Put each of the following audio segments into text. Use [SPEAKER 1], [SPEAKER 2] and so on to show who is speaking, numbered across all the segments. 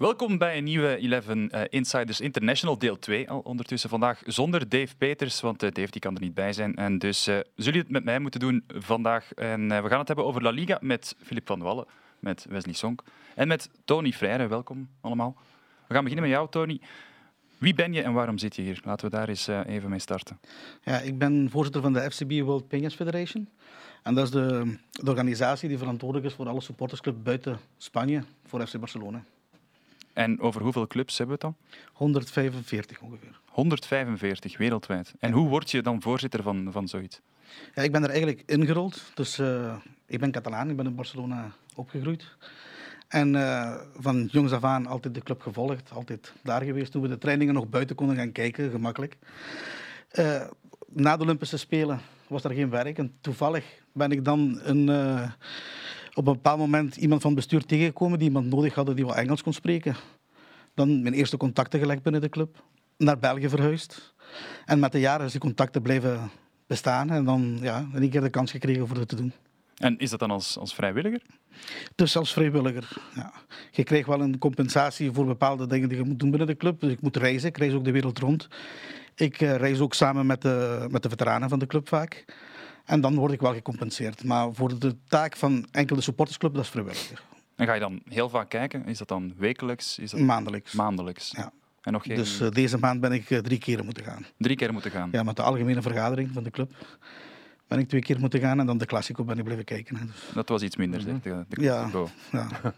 [SPEAKER 1] Welkom bij een nieuwe 11 uh, Insiders International deel 2. Al ondertussen vandaag zonder Dave Peters, want uh, Dave die kan er niet bij zijn. En dus uh, zullen het met mij moeten doen vandaag. En we gaan het hebben over La Liga met Filip van Wallen, met Wesley Sonk en met Tony Freire. Welkom allemaal. We gaan beginnen met jou, Tony. Wie ben je en waarom zit je hier? Laten we daar eens even mee starten.
[SPEAKER 2] Ja, ik ben voorzitter van de FCB World Peñas Federation. En dat is de, de organisatie die verantwoordelijk is voor alle supportersclubs buiten Spanje voor FC Barcelona.
[SPEAKER 1] En over hoeveel clubs hebben we het dan?
[SPEAKER 2] 145 ongeveer.
[SPEAKER 1] 145 wereldwijd. En hoe word je dan voorzitter van, van zoiets?
[SPEAKER 2] Ja, ik ben er eigenlijk ingerold. Dus uh, ik ben Catalaan, ik ben in Barcelona opgegroeid. En uh, van jongs af aan altijd de club gevolgd, altijd daar geweest. Toen we de trainingen nog buiten konden gaan kijken, gemakkelijk. Uh, na de Olympische Spelen was er geen werk. En toevallig ben ik dan een op een bepaald moment iemand van het bestuur tegengekomen die iemand nodig hadden die wel Engels kon spreken. Dan mijn eerste contacten gelegd binnen de club. Naar België verhuisd. En met de jaren is die contacten blijven bestaan. En dan ja, één keer de kans gekregen voor het te doen.
[SPEAKER 1] En is dat dan als, als vrijwilliger?
[SPEAKER 2] Dus als vrijwilliger, ja. Je krijgt wel een compensatie voor bepaalde dingen die je moet doen binnen de club. Dus ik moet reizen, ik reis ook de wereld rond. Ik uh, reis ook samen met de, met de veteranen van de club vaak. En dan word ik wel gecompenseerd. Maar voor de taak van enkele supportersclub, dat is vrijwillig.
[SPEAKER 1] En ga je dan heel vaak kijken? Is dat dan wekelijks? Is dat
[SPEAKER 2] maandelijks.
[SPEAKER 1] Maandelijks.
[SPEAKER 2] Ja. En nog geen... Dus uh, deze maand ben ik uh, drie keer moeten gaan.
[SPEAKER 1] Drie keer moeten gaan?
[SPEAKER 2] Ja, met de algemene vergadering van de club ben ik twee keer moeten gaan en dan de Classico ben ik blijven kijken. Hè, dus.
[SPEAKER 1] Dat was iets minder, zeg. De,
[SPEAKER 2] de ja, ja.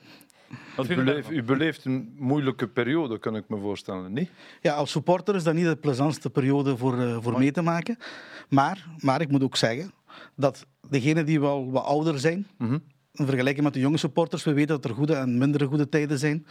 [SPEAKER 3] u, beleeft, u beleeft een moeilijke periode, kan ik me voorstellen, niet?
[SPEAKER 2] Ja, als supporter is dat niet de plezantste periode voor, uh, voor mee te maken. Maar, maar ik moet ook zeggen, dat degenen die wel wat ouder zijn, mm in vergelijking met de jonge supporters, we weten dat er goede en minder goede tijden zijn.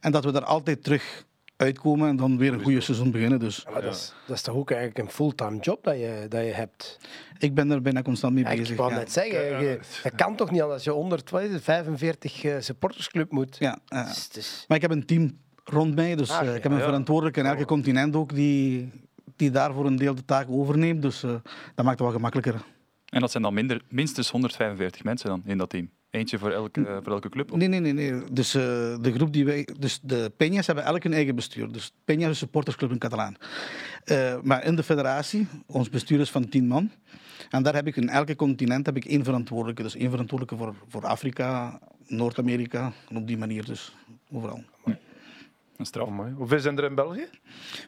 [SPEAKER 2] En dat we daar altijd terug uitkomen en dan weer een goede seizoen beginnen. Dus.
[SPEAKER 4] Ja, dat, is, dat, is, toch ook eigenlijk een fulltime job dat je, dat je hebt?
[SPEAKER 2] Ik ben er bijna constant mee bezig.
[SPEAKER 4] Ik wou net zeggen, je, dat kan toch niet als je onder 45 uh, supportersclub moet?
[SPEAKER 2] Ja, dus, dus... maar ik heb een team rond mij, dus ah, uh, ik heb een verantwoordelijke in elke continent ook die, die daarvoor een deel de taak overneemt. Dus uh, dat maakt het wel gemakkelijker.
[SPEAKER 1] En dat zijn dan minder, minstens 145 mensen dan in dat team? Eentje voor elke, voor elke club?
[SPEAKER 2] Nee, nee, nee. nee. Dus uh, de groep die wij... Dus de Peñas hebben elk hun eigen bestuur. Dus Peñas is een supportersclub in Catalaan. Uh, maar in de federatie, ons bestuur is van tien man. En daar heb ik in elke continent heb ik één verantwoordelijke. Dus één verantwoordelijke voor, voor Afrika, Noord-Amerika. En op die manier dus overal. Ja.
[SPEAKER 3] Een straf. Mooi. Hoeveel zijn er in België?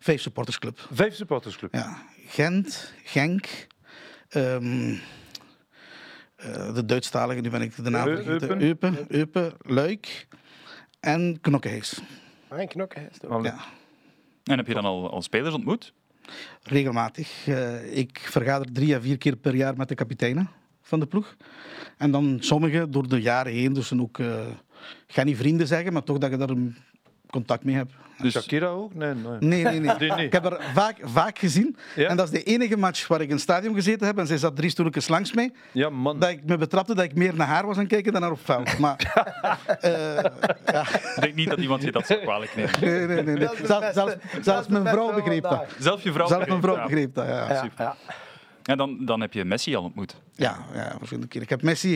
[SPEAKER 2] Vijf supportersclub.
[SPEAKER 3] Vijf supportersclub?
[SPEAKER 2] Ja. Gent, Genk, Um, uh, de Duitsstalige, nu ben ik de naam vergeten. Eupen, Eupen, Luik en Knokkehuis.
[SPEAKER 4] Ah, en Knokkehuis.
[SPEAKER 2] Ja.
[SPEAKER 1] En heb je dan al, al spelers ontmoet?
[SPEAKER 2] Regelmatig. Uh, ik vergader drie à vier keer per jaar met de kapiteinen van de ploeg. En dan sommigen door de jaren heen, dus ook, uh, ik ga niet vrienden zeggen, maar toch dat je daar een contact mee heb.
[SPEAKER 3] Dus Shakira ook? Nee,
[SPEAKER 2] nee. nee, nee, nee. Ik heb haar vaak, vaak gezien. Ja? En dat is de enige match waar ik in het stadion gezeten heb. En zij zat drie stoeltjes langs mij.
[SPEAKER 3] Ja, man.
[SPEAKER 2] Dat ik me betrapte dat ik meer naar haar was aan het kijken dan naar op veld. Maar, uh,
[SPEAKER 1] ja. Ik denk niet dat iemand je dat zo kwalijk neemt.
[SPEAKER 2] Nee, nee, nee. nee. Zelfs, zelfs, zelfs mijn vrouw begreep dat.
[SPEAKER 1] Zelfs je vrouw
[SPEAKER 2] Zelfs mijn vrouw begreep dat, ja.
[SPEAKER 1] Super. En dan, dan heb je Messi al ontmoet.
[SPEAKER 2] Ja, ja verschillende keer. Ik heb Messi...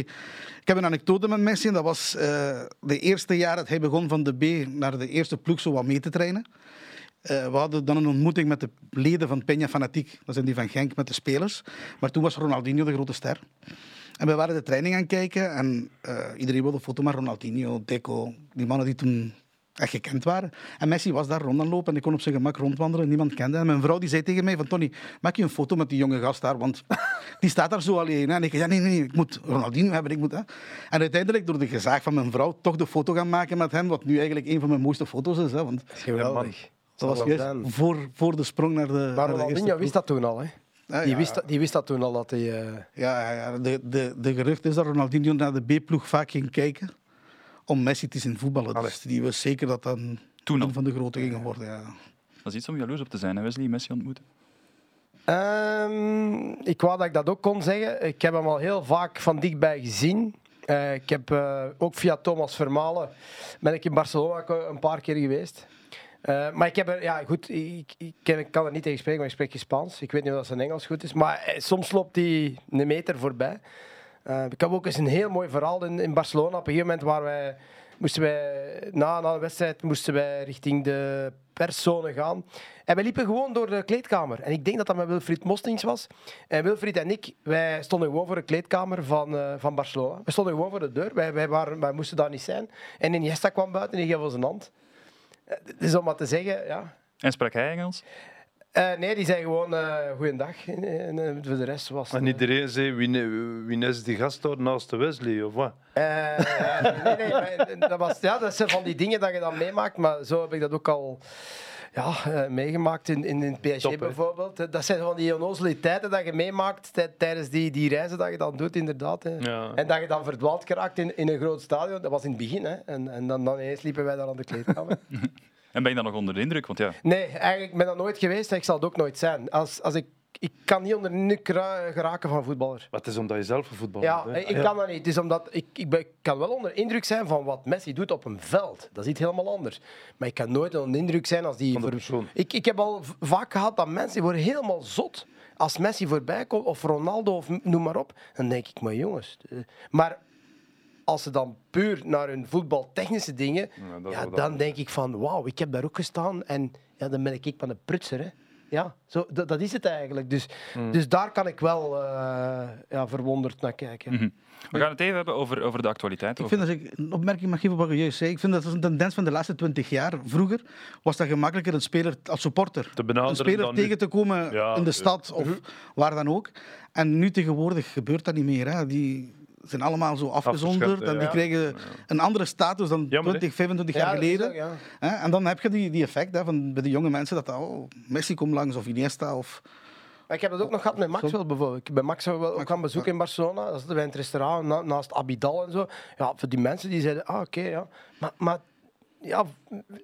[SPEAKER 2] Ik heb een anekdote met Messi. Dat was uh, de eerste jaar dat hij begon van de B naar de eerste ploeg zo wat mee te trainen. Uh, we hadden dan een ontmoeting met de leden van Peña Fanatiek. Dat zijn die van Genk met de spelers. Maar toen was Ronaldinho de grote ster. En we waren de training aan kijken. En uh, iedereen wilde foto met Ronaldinho, Deco. Die mannen die toen echt gekend waren. En Messi was daar rond aan lopen en ik kon op zijn gemak rondwandelen. Niemand kende En mijn vrouw die zei tegen mij van Tony, maak je een foto met die jonge gast daar, want die staat daar zo alleen. En ik zei, ja, nee, nee, ik moet Ronaldinho hebben. Ik moet, hè. En uiteindelijk door de gezaag van mijn vrouw toch de foto gaan maken met hem, wat nu eigenlijk een van mijn mooiste foto's is. Hè, want,
[SPEAKER 4] Geweldig.
[SPEAKER 2] Dat was juist voor, voor de sprong naar de
[SPEAKER 4] Maar Ronaldinho wist dat toen al, hè? Ja, die, wist, die wist dat toen al dat hij. Uh...
[SPEAKER 2] Ja, ja, de, de, de gerucht is dat Ronaldinho naar de B-ploeg vaak ging kijken om Messi te zien voetballen. Dus die was zeker dat dan Toen een van de grote gingen worden. Ja.
[SPEAKER 1] Dat is iets om jaloers op te zijn, hè Wesley, Messi ontmoeten.
[SPEAKER 4] Um, ik wou dat ik dat ook kon zeggen. Ik heb hem al heel vaak van dichtbij gezien. Uh, ik heb uh, ook via Thomas Vermalen ben ik in Barcelona een paar keer geweest. Uh, maar ik heb er, ja goed, ik, ik, ik, kan er niet tegen spreken, maar ik spreek Spaans. Ik weet niet of dat zijn Engels goed is, maar soms loopt hij een meter voorbij. Uh, ik heb ook eens een heel mooi verhaal in, in Barcelona. Op een gegeven moment waren wij moesten wij, na, na de wedstrijd moesten wij richting de perszone gaan. En we liepen gewoon door de kleedkamer. En ik denk dat dat met Wilfried Mostings was. En Wilfried en ik, wij stonden gewoon voor de kleedkamer van, uh, van Barcelona. We stonden gewoon voor de deur. Wij, wij, waren, wij moesten daar niet zijn. En Iniesta kwam buiten en die gaf ons een hand. Dus om maar te zeggen, ja.
[SPEAKER 1] En sprak hij Engels?
[SPEAKER 4] Uh, nee, die zei gewoon uh, goeiedag. En, en, voor de rest was
[SPEAKER 3] En iedereen zei, wie, wie is die gast daar naast de Wesley, of wat? Uh,
[SPEAKER 4] nee, nee, maar, dat, was, ja, dat zijn van die dingen dat je dan meemaakt, maar zo heb ik dat ook al ja, meegemaakt in, in, in PSG Top, bijvoorbeeld. Dat zijn van die onnozeliteiten dat je meemaakt tijdens die, die reizen dat je dan doet, inderdaad. Hè. Ja. En dat je dan verdwaald geraakt in, in een groot stadion. Dat was in het begin. Hè. En, en dan, dan eens liepen wij daar aan de kleedkamer.
[SPEAKER 1] En ben je dan nog onder de indruk? Want ja.
[SPEAKER 4] Nee, eigenlijk ben ik dat nooit geweest en ik zal het ook nooit zijn. Als, als ik, ik kan niet onder de indruk geraken van voetballer.
[SPEAKER 3] Maar het is omdat je zelf een voetballer
[SPEAKER 4] ja, bent. Ik kan dat niet. Het is omdat ik, ik, ben, ik, kan wel onder indruk zijn van wat Messi doet op een veld. Dat is iets helemaal anders. Maar ik kan nooit onder indruk zijn als die...
[SPEAKER 3] Van de persoon.
[SPEAKER 4] Ik, ik heb al vaak gehad dat mensen worden helemaal zot als Messi voorbij komt, of Ronaldo, of noem maar op, dan denk ik, maar jongens. Eh, maar als ze dan puur naar hun voetbaltechnische dingen, ja, dan denk ik van wauw, ik heb daar ook gestaan en ja, dan ben ik van een prutser. Hè. Ja, zo, dat, dat, is het eigenlijk. Dus, hmm. dus daar kan ik wel uh, ja, verwonderd naar kijken. Mhm.
[SPEAKER 1] We gaan het even hebben over, over de actualiteit.
[SPEAKER 2] Ik vind dat ik een opmerking mag geven wat je juist zei. Ik vind dat is een tendens van de laatste twintig jaar. Vroeger was dat gemakkelijker een speler als supporter.
[SPEAKER 3] Te
[SPEAKER 2] een speler tegen te komen in de stad of waar dan ook. En nu tegenwoordig gebeurt dat niet meer. Hè. Die, zijn allemaal zo afgezonderd en die krijgen een andere status dan 20, 25 jaar geleden. En dan heb je die, die effect hè, van bij de jonge mensen dat oh, Messi komt langs of Iniesta of...
[SPEAKER 4] ik heb dat ook nog gehad met Maxwell bijvoorbeeld. Ik ben Maxwell ook gaan bezoeken in Barcelona. Dat is bij het restaurant naast Abidal en zo. Ja, voor die mensen die zeiden, ah oké, ja. Maar, maar ja,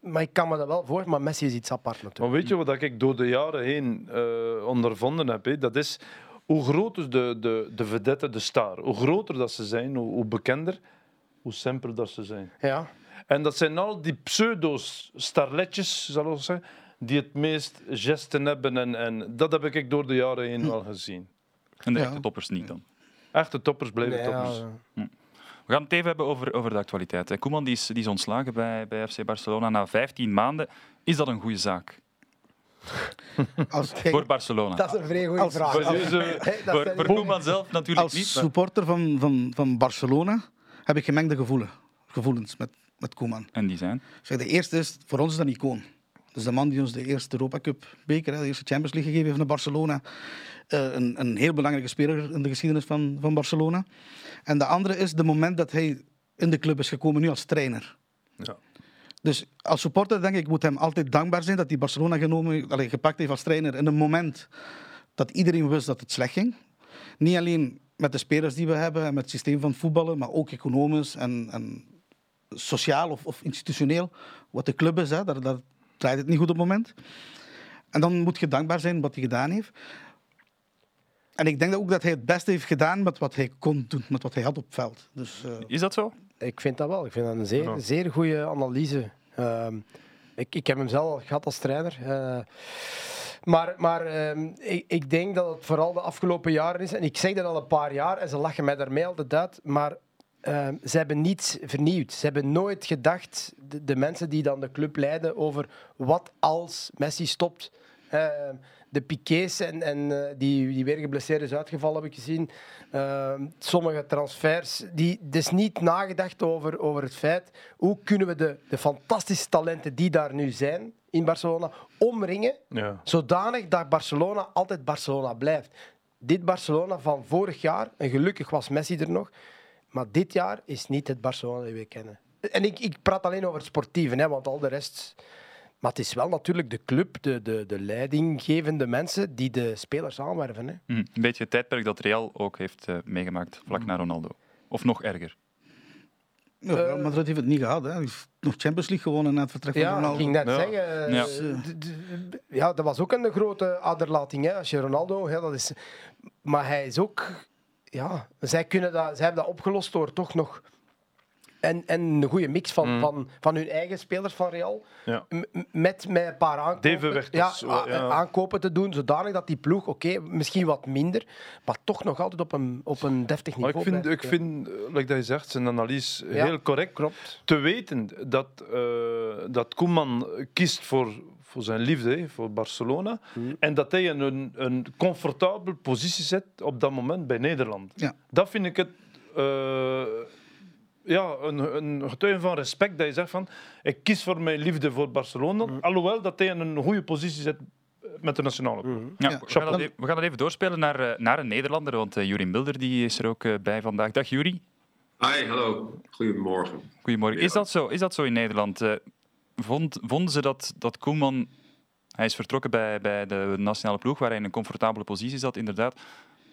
[SPEAKER 4] maar ik kan me dat wel voor, maar Messi is iets apart natuurlijk.
[SPEAKER 3] Maar weet je wat ik door de jaren heen uh, ondervonden heb? Dat is hoe groter de, de, de vedette, de star, hoe groter dat ze zijn, hoe, hoe bekender, hoe simpeler dat ze zijn.
[SPEAKER 4] Ja.
[SPEAKER 3] En dat zijn al die pseudo-starletjes, zal ik zeggen, die het meest gesten hebben. En, en dat heb ik door de jaren heen wel gezien.
[SPEAKER 1] En de echte toppers niet dan?
[SPEAKER 3] Echte toppers blijven toppers. Hm.
[SPEAKER 1] We gaan het even hebben over, over de actualiteit. Koeman die is, die is ontslagen bij, bij FC Barcelona na 15 maanden. Is dat een goede zaak?
[SPEAKER 2] Als,
[SPEAKER 1] voor Barcelona.
[SPEAKER 4] Dat is een vrij goede vraag. Voor,
[SPEAKER 1] voor, voor Koeman zelf natuurlijk
[SPEAKER 2] als
[SPEAKER 1] niet.
[SPEAKER 2] Als supporter van, van, van Barcelona heb ik gemengde gevoelens, gevoelens met, met Koeman.
[SPEAKER 1] En die zijn?
[SPEAKER 2] Zeg, de eerste is, voor ons is dat een icoon. Dus de man die ons de eerste Europa Cup beker, de eerste Champions League gegeven heeft naar Barcelona. Uh, een, een heel belangrijke speler in de geschiedenis van, van Barcelona. En de andere is de moment dat hij in de club is gekomen, nu als trainer. Ja. Dus als supporter denk ik, moet hem altijd dankbaar zijn dat hij Barcelona genomen, allez, gepakt heeft als trainer in een moment dat iedereen wist dat het slecht ging. Niet alleen met de spelers die we hebben en met het systeem van voetballen, maar ook economisch en, en sociaal of, of, institutioneel. Wat de club is, hè, daar, draait het niet goed op het moment. En dan moet je dankbaar zijn wat hij gedaan heeft. En ik denk ook dat hij het beste heeft gedaan met wat hij kon doen, met wat hij had op veld. Dus, uh...
[SPEAKER 1] Is dat zo?
[SPEAKER 4] Ik vind dat wel. Ik vind dat een zeer, zeer goede analyse. Uh, ik, ik heb hem zelf al gehad als trainer. Uh, maar, maar uh, ik, ik, denk dat het vooral de afgelopen jaren is. En ik zeg dat al een paar jaar en ze lachen mij daarmee altijd uit. Maar ehm, ze hebben niets vernieuwd. Ze hebben nooit gedacht, de, de, mensen die dan de club leiden, over wat als Messi stopt de Piquets en, en uh, die, die weer geblesseerd is uitgevallen, heb ik gezien. Uh, sommige transfers. Die, is niet nagedacht over, over het feit hoe kunnen we de, de fantastische talenten die daar nu zijn in Barcelona omringen, ja. zodanig dat Barcelona altijd Barcelona blijft. Dit Barcelona van vorig jaar, en gelukkig was Messi er nog, maar dit jaar is niet het Barcelona dat we kennen. En ik, ik praat alleen over het sportieve, hè, want al de rest maar het is wel natuurlijk de club, de, de, de leidinggevende mensen die de spelers aanwerven. Hè.
[SPEAKER 1] Mm, een beetje het tijdperk dat Real ook heeft uh, meegemaakt, vlak mm. na Ronaldo. Of nog erger.
[SPEAKER 2] Ja, uh, Madrid heeft het niet gehad. Hè. Hij heeft nog Champions League gewonnen na het vertrek
[SPEAKER 4] ja,
[SPEAKER 2] van Ronaldo.
[SPEAKER 4] Ik ging net zeggen. Ja. Uh, ja, dat was ook een grote aderlating. Hè. Als je Ronaldo... Ja, dat is, maar hij is ook... Ja, zij, kunnen dat, zij hebben dat opgelost door toch nog en, en een goede mix van, van, van hun eigen spelers van Real.
[SPEAKER 3] Ja.
[SPEAKER 4] Met, met een paar aankopen, ja. aankopen te doen, zodanig dat die ploeg, oké, misschien wat minder, maar toch nog altijd op een, op een deftig
[SPEAKER 3] Maar
[SPEAKER 4] niveau
[SPEAKER 3] ik vind, ik
[SPEAKER 4] blijft
[SPEAKER 3] vind, eh, like dat je zegt, zijn analyse
[SPEAKER 4] Ja.
[SPEAKER 3] heel correct.
[SPEAKER 4] Klopt.
[SPEAKER 3] Te weten dat, eh, dat Koeman kiest voor, voor zijn liefde, voor Barcelona.
[SPEAKER 4] Hmm.
[SPEAKER 3] En dat hij in een, een comfortabele positie zit op dat moment bij Nederland.
[SPEAKER 2] Ja.
[SPEAKER 3] Dat vind ik het. eh, ja, een, een getuige van respect dat je zegt van ik kies voor mijn liefde voor Barcelona,
[SPEAKER 4] Hmm.
[SPEAKER 3] alhoewel dat hij in een goede positie zit met de nationale ploeg.
[SPEAKER 1] Ja,
[SPEAKER 2] Ja.
[SPEAKER 1] we, gaan dat even, we gaan dat even doorspelen naar, eh, naar een Nederlander, want uh, Juri Mulder die is er ook eh, bij vandaag. Dag Juri,
[SPEAKER 5] Hi, hallo. Goedemorgen.
[SPEAKER 1] goedemorgen. Is dat zo, is dat zo in Nederland? Eh, vond, vonden ze dat, dat Koeman... Hij is vertrokken bij, bij de nationale ploeg, waar hij in een comfortabele positie zat, inderdaad.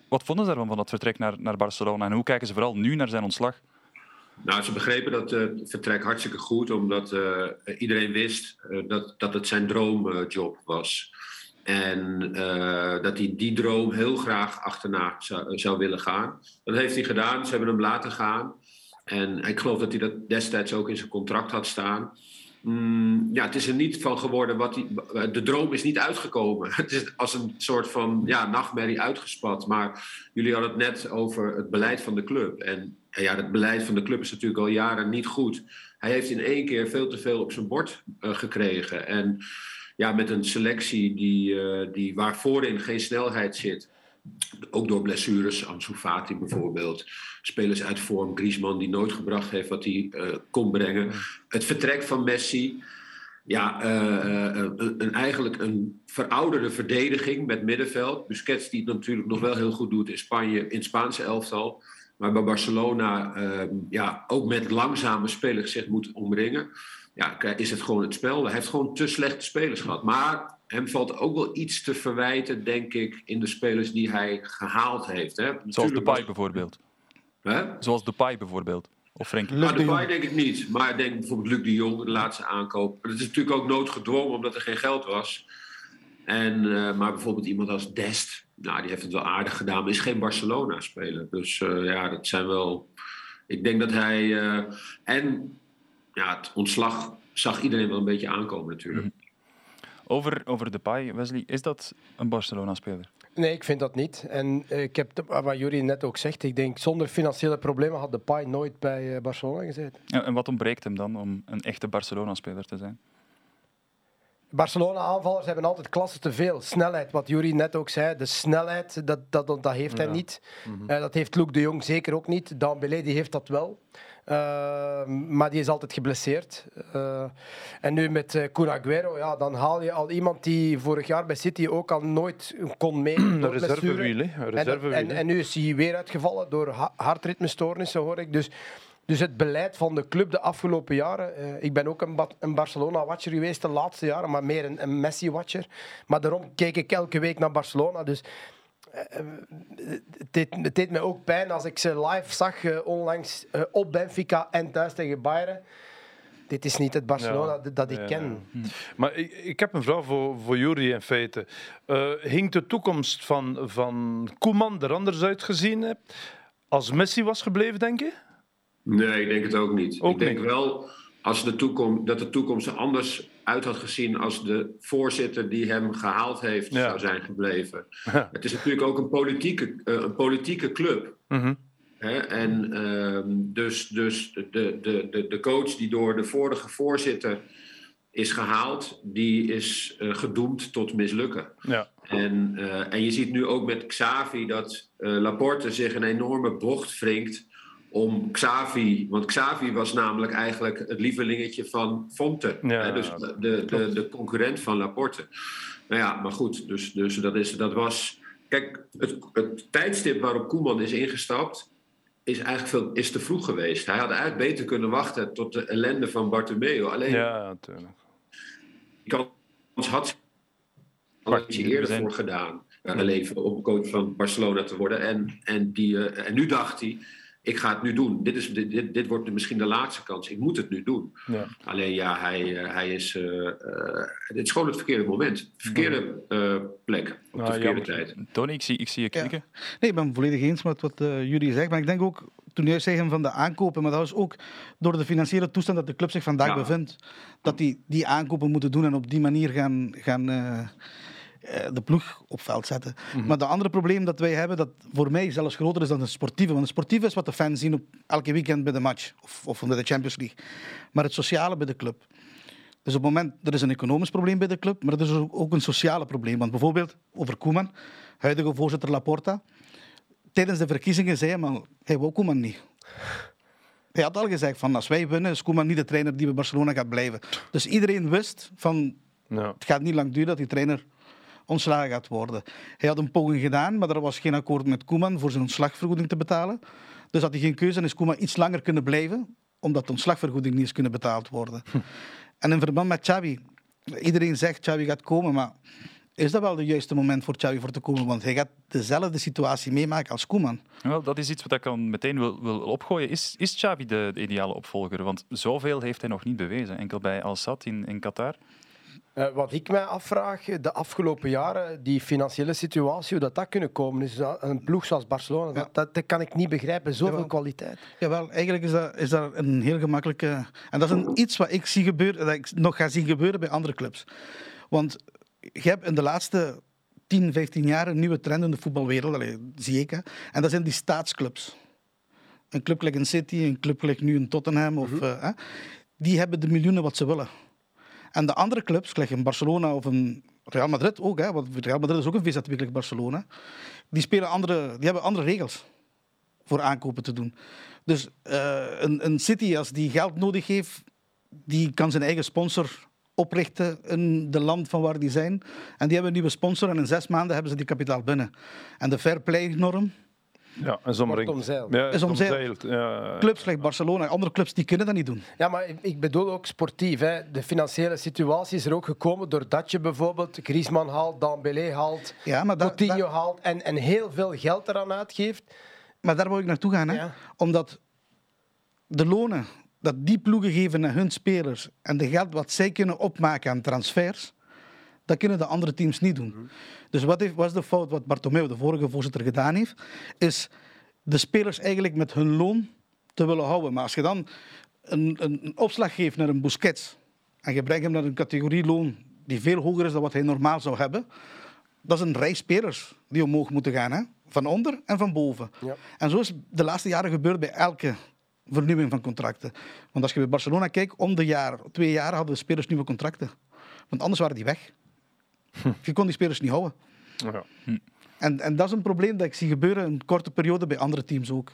[SPEAKER 1] Wat vonden ze daarvan, van dat vertrek naar, naar Barcelona? En hoe kijken ze vooral nu naar zijn ontslag?
[SPEAKER 5] Nou, ze begrepen dat het vertrek hartstikke goed, omdat eh, iedereen wist eh, dat, dat het zijn droomjob was. En dat hij die droom heel graag achterna zou, zou willen gaan. Dat heeft hij gedaan, ze hebben hem laten gaan. En ik geloof dat hij dat destijds ook in zijn contract had staan. Mm, ja, het is er niet van geworden wat hij. De droom is niet uitgekomen. Het is als een soort van ja, nachtmerrie uitgespat. Maar jullie hadden het net over het beleid van de club. En en ja, het beleid van de club is natuurlijk al jaren niet goed. Hij heeft in één keer veel te veel op zijn bord eh, gekregen. En ja, met een selectie die, eh, die waar voorin geen snelheid zit. Ook door blessures, Ansu Fati bijvoorbeeld. Spelers uit vorm, Griezmann die nooit gebracht heeft wat hij eh, kon brengen. Het vertrek van Messi. Ja, eh, eh, een, eigenlijk een verouderde verdediging met middenveld. Busquets die het natuurlijk nog wel heel goed doet in Spanje, in het Spaanse elftal. Maar bij Barcelona eh, ja, ook met langzame spelers zich moet omringen. Ja, is het gewoon het spel. Hij heeft gewoon te slechte spelers gehad. Maar hem valt ook wel iets te verwijten, denk ik, in de spelers die hij gehaald heeft. Hè.
[SPEAKER 1] Zoals
[SPEAKER 5] Natuurlijk
[SPEAKER 1] Depay
[SPEAKER 5] was-
[SPEAKER 1] bijvoorbeeld.
[SPEAKER 5] Hè?
[SPEAKER 1] Zoals Depay bijvoorbeeld. Of Frenkie.
[SPEAKER 5] Nou,
[SPEAKER 2] de
[SPEAKER 5] de
[SPEAKER 2] Jong.
[SPEAKER 5] denk ik niet. Maar ik denk bijvoorbeeld Luc de Jong, de laatste aankoop. Dat is natuurlijk ook noodgedwongen, omdat er geen geld was. En, eh, maar bijvoorbeeld iemand als Dest, nou, die heeft het wel aardig gedaan, maar is geen Barcelona-speler. Dus eh, ja, dat zijn wel... Ik denk dat hij... eh, en ja, het ontslag zag iedereen wel een beetje aankomen natuurlijk.
[SPEAKER 1] Over, over Depay, Wesley, is dat een Barcelona-speler?
[SPEAKER 4] Nee, ik vind dat niet. En eh, ik heb, de- wat Jury net ook zegt, ik denk zonder financiële problemen had Depay nooit bij eh, Barcelona gezeten.
[SPEAKER 1] Ja, en wat ontbreekt hem dan om een echte Barcelona-speler te zijn?
[SPEAKER 4] Barcelona-aanvallers hebben altijd klasse te veel. Snelheid, wat Jury net ook zei, de snelheid, dat, dat, dat heeft hij niet. Eh, dat heeft Luc de Jong zeker ook niet. Dembélé die heeft dat wel. Eh, maar die is altijd geblesseerd. Eh, en nu met uh, Kun Aguero, ja, dan haal je al iemand die vorig jaar bij City ook al nooit kon mee.
[SPEAKER 3] Een reservewiel,
[SPEAKER 4] En, en, nu is hij weer uitgevallen door ha- hartritmestoornissen, hoor ik. Dus, dus het beleid van de club de afgelopen jaren. eh, ik ben ook een, Ba- een Barcelona-watcher geweest de laatste jaren, maar meer een, een Messi-watcher. Maar daarom keek ik elke week naar Barcelona. Dus eh, eh, het, deed, het deed mij ook pijn als ik ze live zag eh, onlangs eh, op Benfica en thuis tegen Bayern. Dit is niet het Barcelona
[SPEAKER 3] Ja.
[SPEAKER 4] dat- ik
[SPEAKER 3] Ja,
[SPEAKER 4] ken.
[SPEAKER 3] ja. Maar ik, ik heb een vraag voor, voor Jury in feite. Eh hing de toekomst van, van Koeman er anders uitgezien heb als Messi was gebleven, denk je?
[SPEAKER 5] Nee, ik denk het ook niet.
[SPEAKER 3] Ook
[SPEAKER 5] ik denk
[SPEAKER 3] niet.
[SPEAKER 5] wel als de toekomst, dat de toekomst er anders uit had gezien als de voorzitter die hem gehaald heeft
[SPEAKER 3] Ja.
[SPEAKER 5] zou zijn gebleven.
[SPEAKER 3] Ja.
[SPEAKER 5] Het is natuurlijk ook een politieke, eh, een politieke club.
[SPEAKER 3] Mhm.
[SPEAKER 5] Hè? En ehm, dus, dus de, de, de, de coach die door de vorige voorzitter is gehaald, die is eh, gedoemd tot mislukken.
[SPEAKER 3] Ja.
[SPEAKER 5] En, eh, en je ziet nu ook met Xavi dat Laporte zich een enorme bocht wringt om Xavi. Want Xavi was namelijk eigenlijk het lievelingetje van Fonte.
[SPEAKER 3] Ja,
[SPEAKER 5] hè, dus de, de, de, de concurrent van Laporte. Nou ja, maar goed, dus, dus dat, is, dat was. Kijk, het, het tijdstip waarop Koeman is ingestapt. Is eigenlijk veel, is te vroeg geweest. Hij had eigenlijk beter kunnen wachten tot de ellende van Bartomeu. Alleen
[SPEAKER 3] ja, natuurlijk.
[SPEAKER 5] die kans had hij eerder voor gedaan. Uh, leven om coach van Barcelona te worden. En, en, die, eh, en nu dacht hij, ik ga het nu doen. Dit, is, dit, dit, dit wordt misschien de laatste kans. Ik moet het nu doen.
[SPEAKER 3] Ja.
[SPEAKER 5] Alleen ja, hij, eh, hij is... eh, eh, het is gewoon het verkeerde moment. Verkeerde eh, plek. Op de verkeerde
[SPEAKER 3] jammer.
[SPEAKER 5] tijd.
[SPEAKER 1] Tony, ik zie, ik zie je knikken.
[SPEAKER 2] Nee, ik ben volledig eens met wat eh, jullie zeggen. Maar ik denk ook, toen juist zeggen van de aankopen, maar dat was ook door de financiële toestand dat de club zich vandaag
[SPEAKER 5] Ja.
[SPEAKER 2] bevindt. Dat die die aankopen moeten doen en op die manier gaan, gaan de ploeg op veld zetten. Maar de andere probleem dat wij hebben, dat voor mij zelfs groter is dan het sportieve. Want het sportieve is wat de fans zien op elke weekend bij de match of, of bij de Champions League. Maar het sociale bij de club. Dus op het moment, er is een economisch probleem bij de club, maar er is ook ook een sociale probleem. Want bijvoorbeeld over Koeman, huidige voorzitter Laporta, tijdens de verkiezingen zei hij, maar hij wou Koeman niet. Hij had al gezegd van als wij winnen, is Koeman niet de trainer die bij Barcelona gaat blijven. Dus iedereen wist van
[SPEAKER 3] Ja.
[SPEAKER 2] het gaat niet lang duren dat die trainer ontslagen gaat worden. Hij had een poging gedaan, maar er was geen akkoord met Koeman voor zijn ontslagvergoeding te betalen. Dus had hij geen keuze en is Koeman iets langer kunnen blijven, omdat de ontslagvergoeding niet is kunnen betaald worden. En in verband met Xavi, iedereen zegt Xavi gaat komen, maar is dat wel het juiste moment voor Xavi voor te komen? Want hij gaat dezelfde situatie meemaken als Koeman.
[SPEAKER 1] Wel, dat is iets wat ik dan meteen wil, wil opgooien. Is, is Xavi de, de ideale opvolger? Want zoveel heeft hij nog niet bewezen. Enkel bij Al Sadd in, in Qatar.
[SPEAKER 4] Eh, wat ik mij afvraag, de afgelopen jaren, die financiële situatie, hoe dat, dat kunnen komen. Dus dat- een ploeg zoals Barcelona, dat, dat, dat kan ik niet begrijpen. Zoveel
[SPEAKER 2] Jawel.
[SPEAKER 4] kwaliteit.
[SPEAKER 2] Jawel, eigenlijk is dat, is dat een heel gemakkelijke... En dat is een, iets wat ik zie gebeuren, dat ik nog ga zien gebeuren bij andere clubs. Want je hebt in de laatste 10, 15 jaar een nieuwe trend in de voetbalwereld, zie ik. Hè? En dat zijn die staatsclubs. Een club gelijk een City, een club gelijk nu een Tottenham. Of, eh, hè? Die hebben de miljoenen wat ze willen. En de andere clubs, gelijk in Barcelona of een Real Madrid ook, hè, want Real Madrid is ook een VZW gelijk Barcelona, die, spelen andere, die hebben andere regels voor aankopen te doen. Dus eh, een, een City, als die geld nodig heeft, die kan zijn eigen sponsor oprichten in de land van waar die zijn. En die hebben een nieuwe sponsor en in zes maanden hebben ze die kapitaal binnen. En de fair play-norm,
[SPEAKER 3] Ja, en
[SPEAKER 4] omzeild.
[SPEAKER 3] Ja,
[SPEAKER 2] Is omzeild.
[SPEAKER 3] omzeild, Ja.
[SPEAKER 2] clubs gelijk Barcelona, andere clubs die kunnen dat niet doen.
[SPEAKER 4] Ja, maar ik- bedoel ook sportief. Hè. De financiële situatie is er ook gekomen doordat je bijvoorbeeld Griezmann haalt, Dembélé haalt,
[SPEAKER 2] Ja, maar, dat,
[SPEAKER 4] Coutinho
[SPEAKER 2] dat-
[SPEAKER 4] haalt en, en heel veel geld eraan uitgeeft.
[SPEAKER 2] maar daar wil ik naartoe gaan. Hè?
[SPEAKER 4] Ja.
[SPEAKER 2] Omdat de lonen dat die ploegen geven aan hun spelers en de geld wat zij kunnen opmaken aan transfers, dat kunnen de andere teams niet doen. Dus wat heeft, was de fout wat Bartomeu, de vorige voorzitter, gedaan heeft, is de spelers eigenlijk met hun loon te willen houden. Maar als je dan een, een, een opslag geeft naar een Busquets en je brengt hem naar een categorie loon die veel hoger is dan wat hij normaal zou hebben, dat is een rij spelers die omhoog moeten gaan, hè? van onder en van boven.
[SPEAKER 4] Ja.
[SPEAKER 2] En zo is de laatste jaren gebeurd bij elke vernieuwing van contracten. Want als je bij Barcelona kijkt, om de jaar, twee jaar hadden de spelers nieuwe contracten. Want anders waren die weg. Je kon die spelers niet houden.
[SPEAKER 3] Ja.
[SPEAKER 2] En, en dat is een probleem dat ik zie gebeuren in een korte periode bij andere teams ook.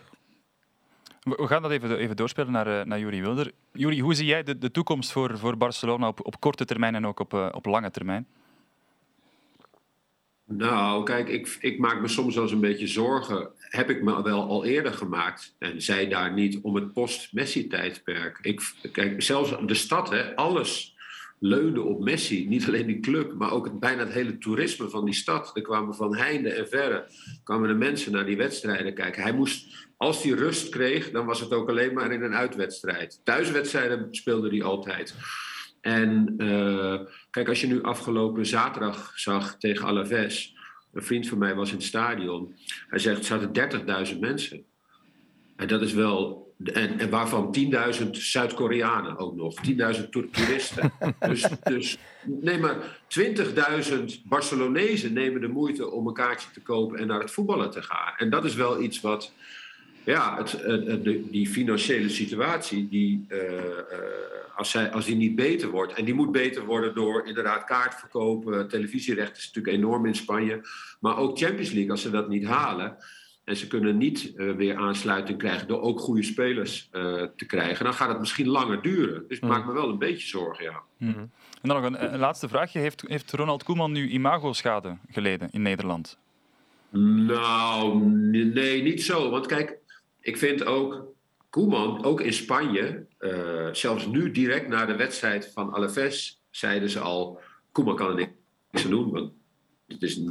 [SPEAKER 1] We gaan dat even, even doorspelen naar, eh, naar Juri Wilder. Juri, hoe zie jij de, de toekomst voor, voor Barcelona op, op korte termijn en ook op, eh, op lange termijn?
[SPEAKER 5] Nou, kijk, ik, ik maak me soms wel eens een beetje zorgen. Heb ik me wel al eerder gemaakt. En zij daar niet om het post-Messi-tijdperk. Ik, kijk, zelfs de stad, hè, alles leunde op Messi. Niet alleen die club, maar ook het, bijna het hele toerisme van die stad. Er kwamen van heinde en verre kwamen de mensen naar die wedstrijden kijken. Hij moest, als hij rust kreeg, dan was het ook alleen maar in een uitwedstrijd. Thuiswedstrijden speelde hij altijd. En eh, kijk, als je nu afgelopen zaterdag zag tegen Alaves, een vriend van mij was in het stadion. Hij zegt, er zaten 30.000 mensen. En dat is wel. En, en waarvan 10.000 Zuid-Koreanen ook nog. 10.000 toer- toeristen. dus, dus nee, maar 20.000 Barcelonezen nemen de moeite om een kaartje te kopen en naar het voetballen te gaan. En dat is wel iets wat. Ja, het, de, die financiële situatie, die, eh, eh, als, zij, als die niet beter wordt, en die moet beter worden door inderdaad kaartverkopen, televisierechten is natuurlijk enorm in Spanje, maar ook Champions League, als ze dat niet halen, en ze kunnen niet eh, weer aansluiting krijgen door ook goede spelers eh, te krijgen, dan gaat het misschien langer duren. Dus ik maak me wel een beetje zorgen, ja.
[SPEAKER 1] En dan nog een, een laatste vraagje. Heeft, heeft Ronald Koeman nu imago-schade geleden in Nederland?
[SPEAKER 5] Nou, nee, niet zo. Want kijk, ik vind ook Koeman, ook in Spanje, eh, zelfs nu direct na de wedstrijd van Alaves, zeiden ze al: Koeman kan er niks aan doen. Want het is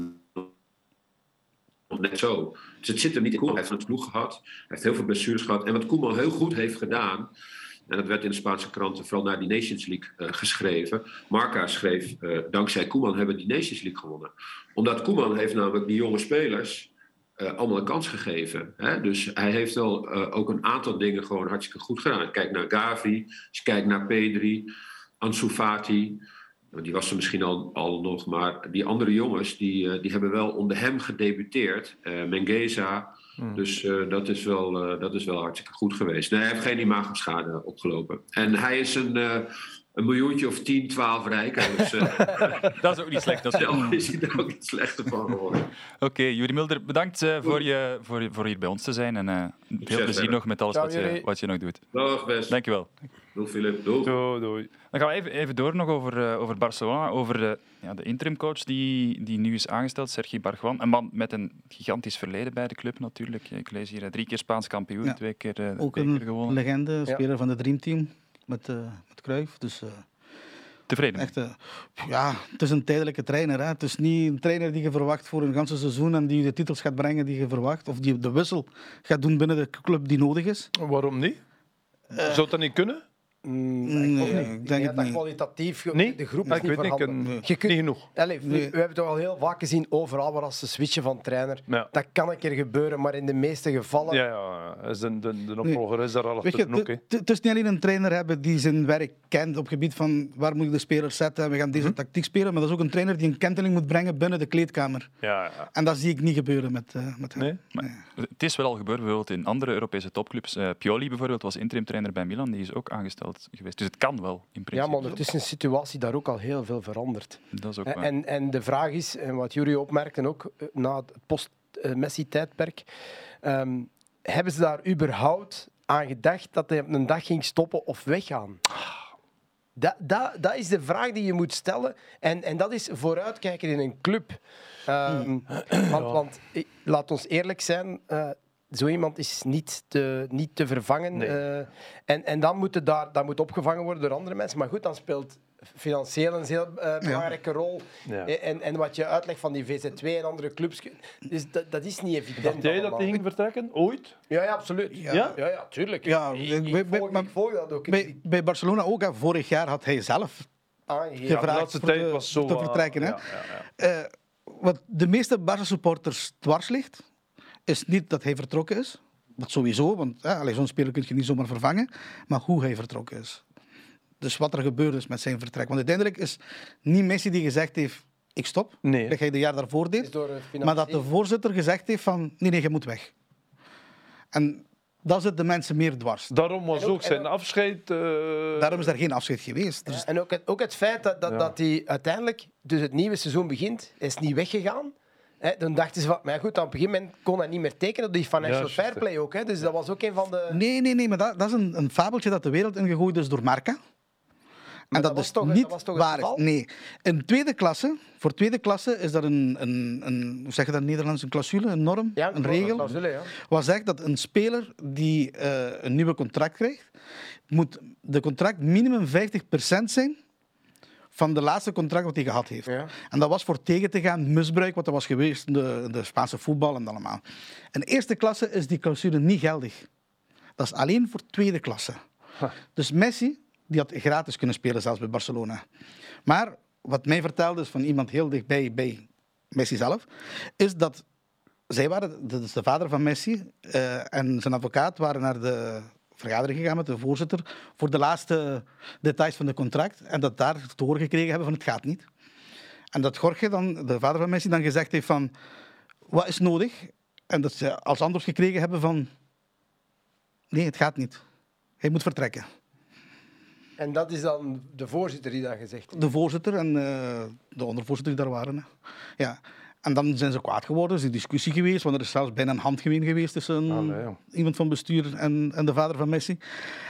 [SPEAKER 5] net zo. Dus het zit er niet in. Koeman heeft een ploeg gehad, hij heeft heel veel blessures gehad. En wat Koeman heel goed heeft gedaan. En dat werd in de Spaanse kranten vooral na die Nations League eh, geschreven. Marca schreef, eh, dankzij Koeman hebben we die Nations League gewonnen. Omdat Koeman heeft namelijk die jonge spelers eh, allemaal een kans gegeven. Hè? Dus hij heeft wel ook een aantal dingen gewoon hartstikke goed gedaan. Kijk naar Gavi, als je kijkt naar Pedri, Ansu Fati. Die was er misschien al, al nog, maar die andere jongens die, eh, die hebben wel onder hem gedebuteerd. Eh Mengeza. Dus eh, dat, is wel, eh, dat is wel hartstikke goed geweest. Nee, hij heeft geen imagoschade opgelopen. En hij is een, eh, een miljoentje of 10, 12 rijker. Dus eh,
[SPEAKER 1] Dat is ook niet slecht
[SPEAKER 5] zelf is hij er ook niet slechter van geworden.
[SPEAKER 1] Oké, Juri Mulder, bedankt eh, voor, je, voor, je- voor hier bij ons te zijn. En eh, veel plezier nog met alles wat je, wat je nog doet.
[SPEAKER 5] Dag best.
[SPEAKER 1] Dankjewel.
[SPEAKER 5] Doei Filip. Doei.
[SPEAKER 3] Doei, doei.
[SPEAKER 1] Dan gaan we even, even door nog over, eh, over Barcelona, over de, ja, de interimcoach die, die nu is aangesteld, Sergi Barjuan. Een man met een gigantisch verleden bij de club natuurlijk. Ik lees hier eh, drie keer Spaans kampioen,
[SPEAKER 2] Ja.
[SPEAKER 1] twee keer eh, de
[SPEAKER 2] Ook
[SPEAKER 1] beker
[SPEAKER 2] een
[SPEAKER 1] gewonnen.
[SPEAKER 2] legende,
[SPEAKER 4] Ja.
[SPEAKER 2] speler van de Dream Team met, eh met Cruijff. Dus eh,
[SPEAKER 1] Tevreden.
[SPEAKER 2] echt, eh, ja, het is een tijdelijke trainer. Hè. Het is niet een trainer die je verwacht voor een ganse seizoen en die de titels gaat brengen die je verwacht. Of die de wissel gaat doen binnen de club die nodig is.
[SPEAKER 3] Waarom niet? Zou dat niet kunnen?
[SPEAKER 4] Mm,
[SPEAKER 2] Nee,
[SPEAKER 4] ik,
[SPEAKER 2] denk
[SPEAKER 4] Ja,
[SPEAKER 2] het
[SPEAKER 4] dat
[SPEAKER 2] niet.
[SPEAKER 4] kwalitatief
[SPEAKER 3] Nee?
[SPEAKER 4] de groep is
[SPEAKER 3] ik
[SPEAKER 4] niet
[SPEAKER 3] weet niet,
[SPEAKER 4] Je kunt-
[SPEAKER 3] niet genoeg.
[SPEAKER 4] Allee, we,
[SPEAKER 2] Nee.
[SPEAKER 4] we hebben toch al heel vaak gezien, overal waar als ze switchen van trainer.
[SPEAKER 3] Ja.
[SPEAKER 4] Dat kan een keer gebeuren, maar in de meeste gevallen...
[SPEAKER 3] Ja, ja. is De, de, de opvolger is daar al
[SPEAKER 2] Weet
[SPEAKER 3] achter
[SPEAKER 2] je, het- het het is niet alleen een trainer hebben die zijn werk kent op het gebied van waar moet ik de spelers zetten en we gaan deze tactiek spelen, maar dat is ook een trainer die een kenteling moet brengen binnen de kleedkamer.
[SPEAKER 3] Ja, ja.
[SPEAKER 2] En dat zie ik niet gebeuren met, eh met hem.
[SPEAKER 3] Nee?
[SPEAKER 1] Maar het is wel al gebeurd bijvoorbeeld in andere Europese topclubs. Eh, Pioli bijvoorbeeld was interim trainer bij Milan, die is ook aangesteld geweest. Dus het kan wel in principe.
[SPEAKER 4] Ja, maar ondertussen is de situatie daar ook al heel veel veranderd.
[SPEAKER 1] Dat is ook
[SPEAKER 4] En,
[SPEAKER 1] waar.
[SPEAKER 4] en, en de vraag is, en wat jullie opmerkten ook eh, na het post-Messi-tijdperk, ehm, hebben ze daar überhaupt aan gedacht dat hij op een dag ging stoppen of weggaan? Dat, dat, dat is de vraag die je moet stellen. En, en dat is vooruitkijken in een club. Ehm, want, want eh, laat ons eerlijk zijn, eh, zo iemand is niet te, niet te vervangen.
[SPEAKER 3] Nee.
[SPEAKER 4] eh, en, en dan moet, daar, dat moet opgevangen worden door andere mensen. Maar goed, dan speelt financieel een heel eh, belangrijke rol.
[SPEAKER 3] Ja.
[SPEAKER 4] Eh, En, en wat je uitlegt van die VZ2 en andere clubs, dus dat, dat is niet evident.
[SPEAKER 3] Dacht jij dat hij ging vertrekken? Ooit?
[SPEAKER 4] Ja, ja, absoluut.
[SPEAKER 2] Ja.
[SPEAKER 4] Ja, tuurlijk.
[SPEAKER 2] Ja,
[SPEAKER 4] ik,
[SPEAKER 2] bij- bij-
[SPEAKER 4] volg,
[SPEAKER 2] maar-
[SPEAKER 4] ik volg dat ook.
[SPEAKER 2] Bij, bij Barcelona ook, hè. vorig jaar had hij zelf
[SPEAKER 4] aangegeven.
[SPEAKER 3] Ja, de laatste tijd
[SPEAKER 2] de-
[SPEAKER 3] was zo...
[SPEAKER 2] te
[SPEAKER 3] uh,
[SPEAKER 2] vertrekken, hè?
[SPEAKER 3] Ja, ja, ja.
[SPEAKER 2] Eh, wat de meeste Barca-supporters dwars ligt, is niet dat hij vertrokken is. Dat sowieso, want ja, allee, zo'n speler kun je niet zomaar vervangen. Maar hoe hij vertrokken is. Dus wat er gebeurd is met zijn vertrek. Want uiteindelijk is niet Messi die gezegd heeft, ik stop.
[SPEAKER 3] Nee.
[SPEAKER 2] Dat hij de jaar daarvoor deed.
[SPEAKER 4] eh,
[SPEAKER 2] Maar dat de voorzitter gezegd heeft van, nee, nee, je moet weg. En dat zit de mensen meer dwars.
[SPEAKER 3] Daarom was
[SPEAKER 4] ook-
[SPEAKER 3] ook zijn afscheid... eh,
[SPEAKER 2] Daarom is er geen afscheid geweest. Dus
[SPEAKER 4] En ook het, ook het feit dat, dat,
[SPEAKER 3] Ja.
[SPEAKER 4] dat hij uiteindelijk, dus het nieuwe seizoen begint, is niet weggegaan. Hè, dan dachten ze van, maar goed, op een gegeven moment kon hij niet meer tekenen, die financial fair play ook. Hè, dus dat was ook een van de...
[SPEAKER 2] Nee, nee, nee, maar dat, dat is een, een fabeltje dat de wereld ingegooid is door Marca. En
[SPEAKER 4] dat
[SPEAKER 2] dat,
[SPEAKER 4] was
[SPEAKER 2] is
[SPEAKER 4] toch- dat
[SPEAKER 2] niet
[SPEAKER 4] was toch het
[SPEAKER 2] waar.
[SPEAKER 4] geval?
[SPEAKER 2] Nee. In tweede klasse, voor tweede klasse is dat een, een, een hoe zeg je dat in Nederlands, een clausule, een norm,
[SPEAKER 4] Ja,
[SPEAKER 2] een regel.
[SPEAKER 4] clausule, ja.
[SPEAKER 2] Wat zegt dat een speler die eh, een nieuwe contract krijgt, moet de contract minimum 50% zijn van de laatste contract wat hij gehad heeft.
[SPEAKER 4] Ja.
[SPEAKER 2] En dat was voor tegen te gaan misbruik wat er was geweest in de, de Spaanse voetbal en allemaal. In eerste klasse is die clausule niet geldig. Dat is alleen voor tweede klasse. Dus Messi, die had gratis kunnen spelen zelfs bij Barcelona. Maar wat mij vertelde is van iemand heel dichtbij bij Messi zelf, is dat zij waren, dat is de vader van Messi, eh, en zijn advocaat waren naar de vergadering gegaan met de voorzitter voor de laatste details van het contract. En dat daar te horen gekregen hebben van het gaat niet. En dat Jorge, dan, de vader van Messi, dan gezegd heeft van wat is nodig? En dat ze als antwoord gekregen hebben van nee, het gaat niet. Hij moet vertrekken.
[SPEAKER 4] En dat is dan de voorzitter die dat gezegd heeft.
[SPEAKER 2] De voorzitter en eh, de ondervoorzitter die daar waren. hè. Ja. En dan zijn ze kwaad geworden, er is een discussie geweest, want er is zelfs bijna een handgemeen geweest tussen iemand van bestuur en, en de vader van Messi.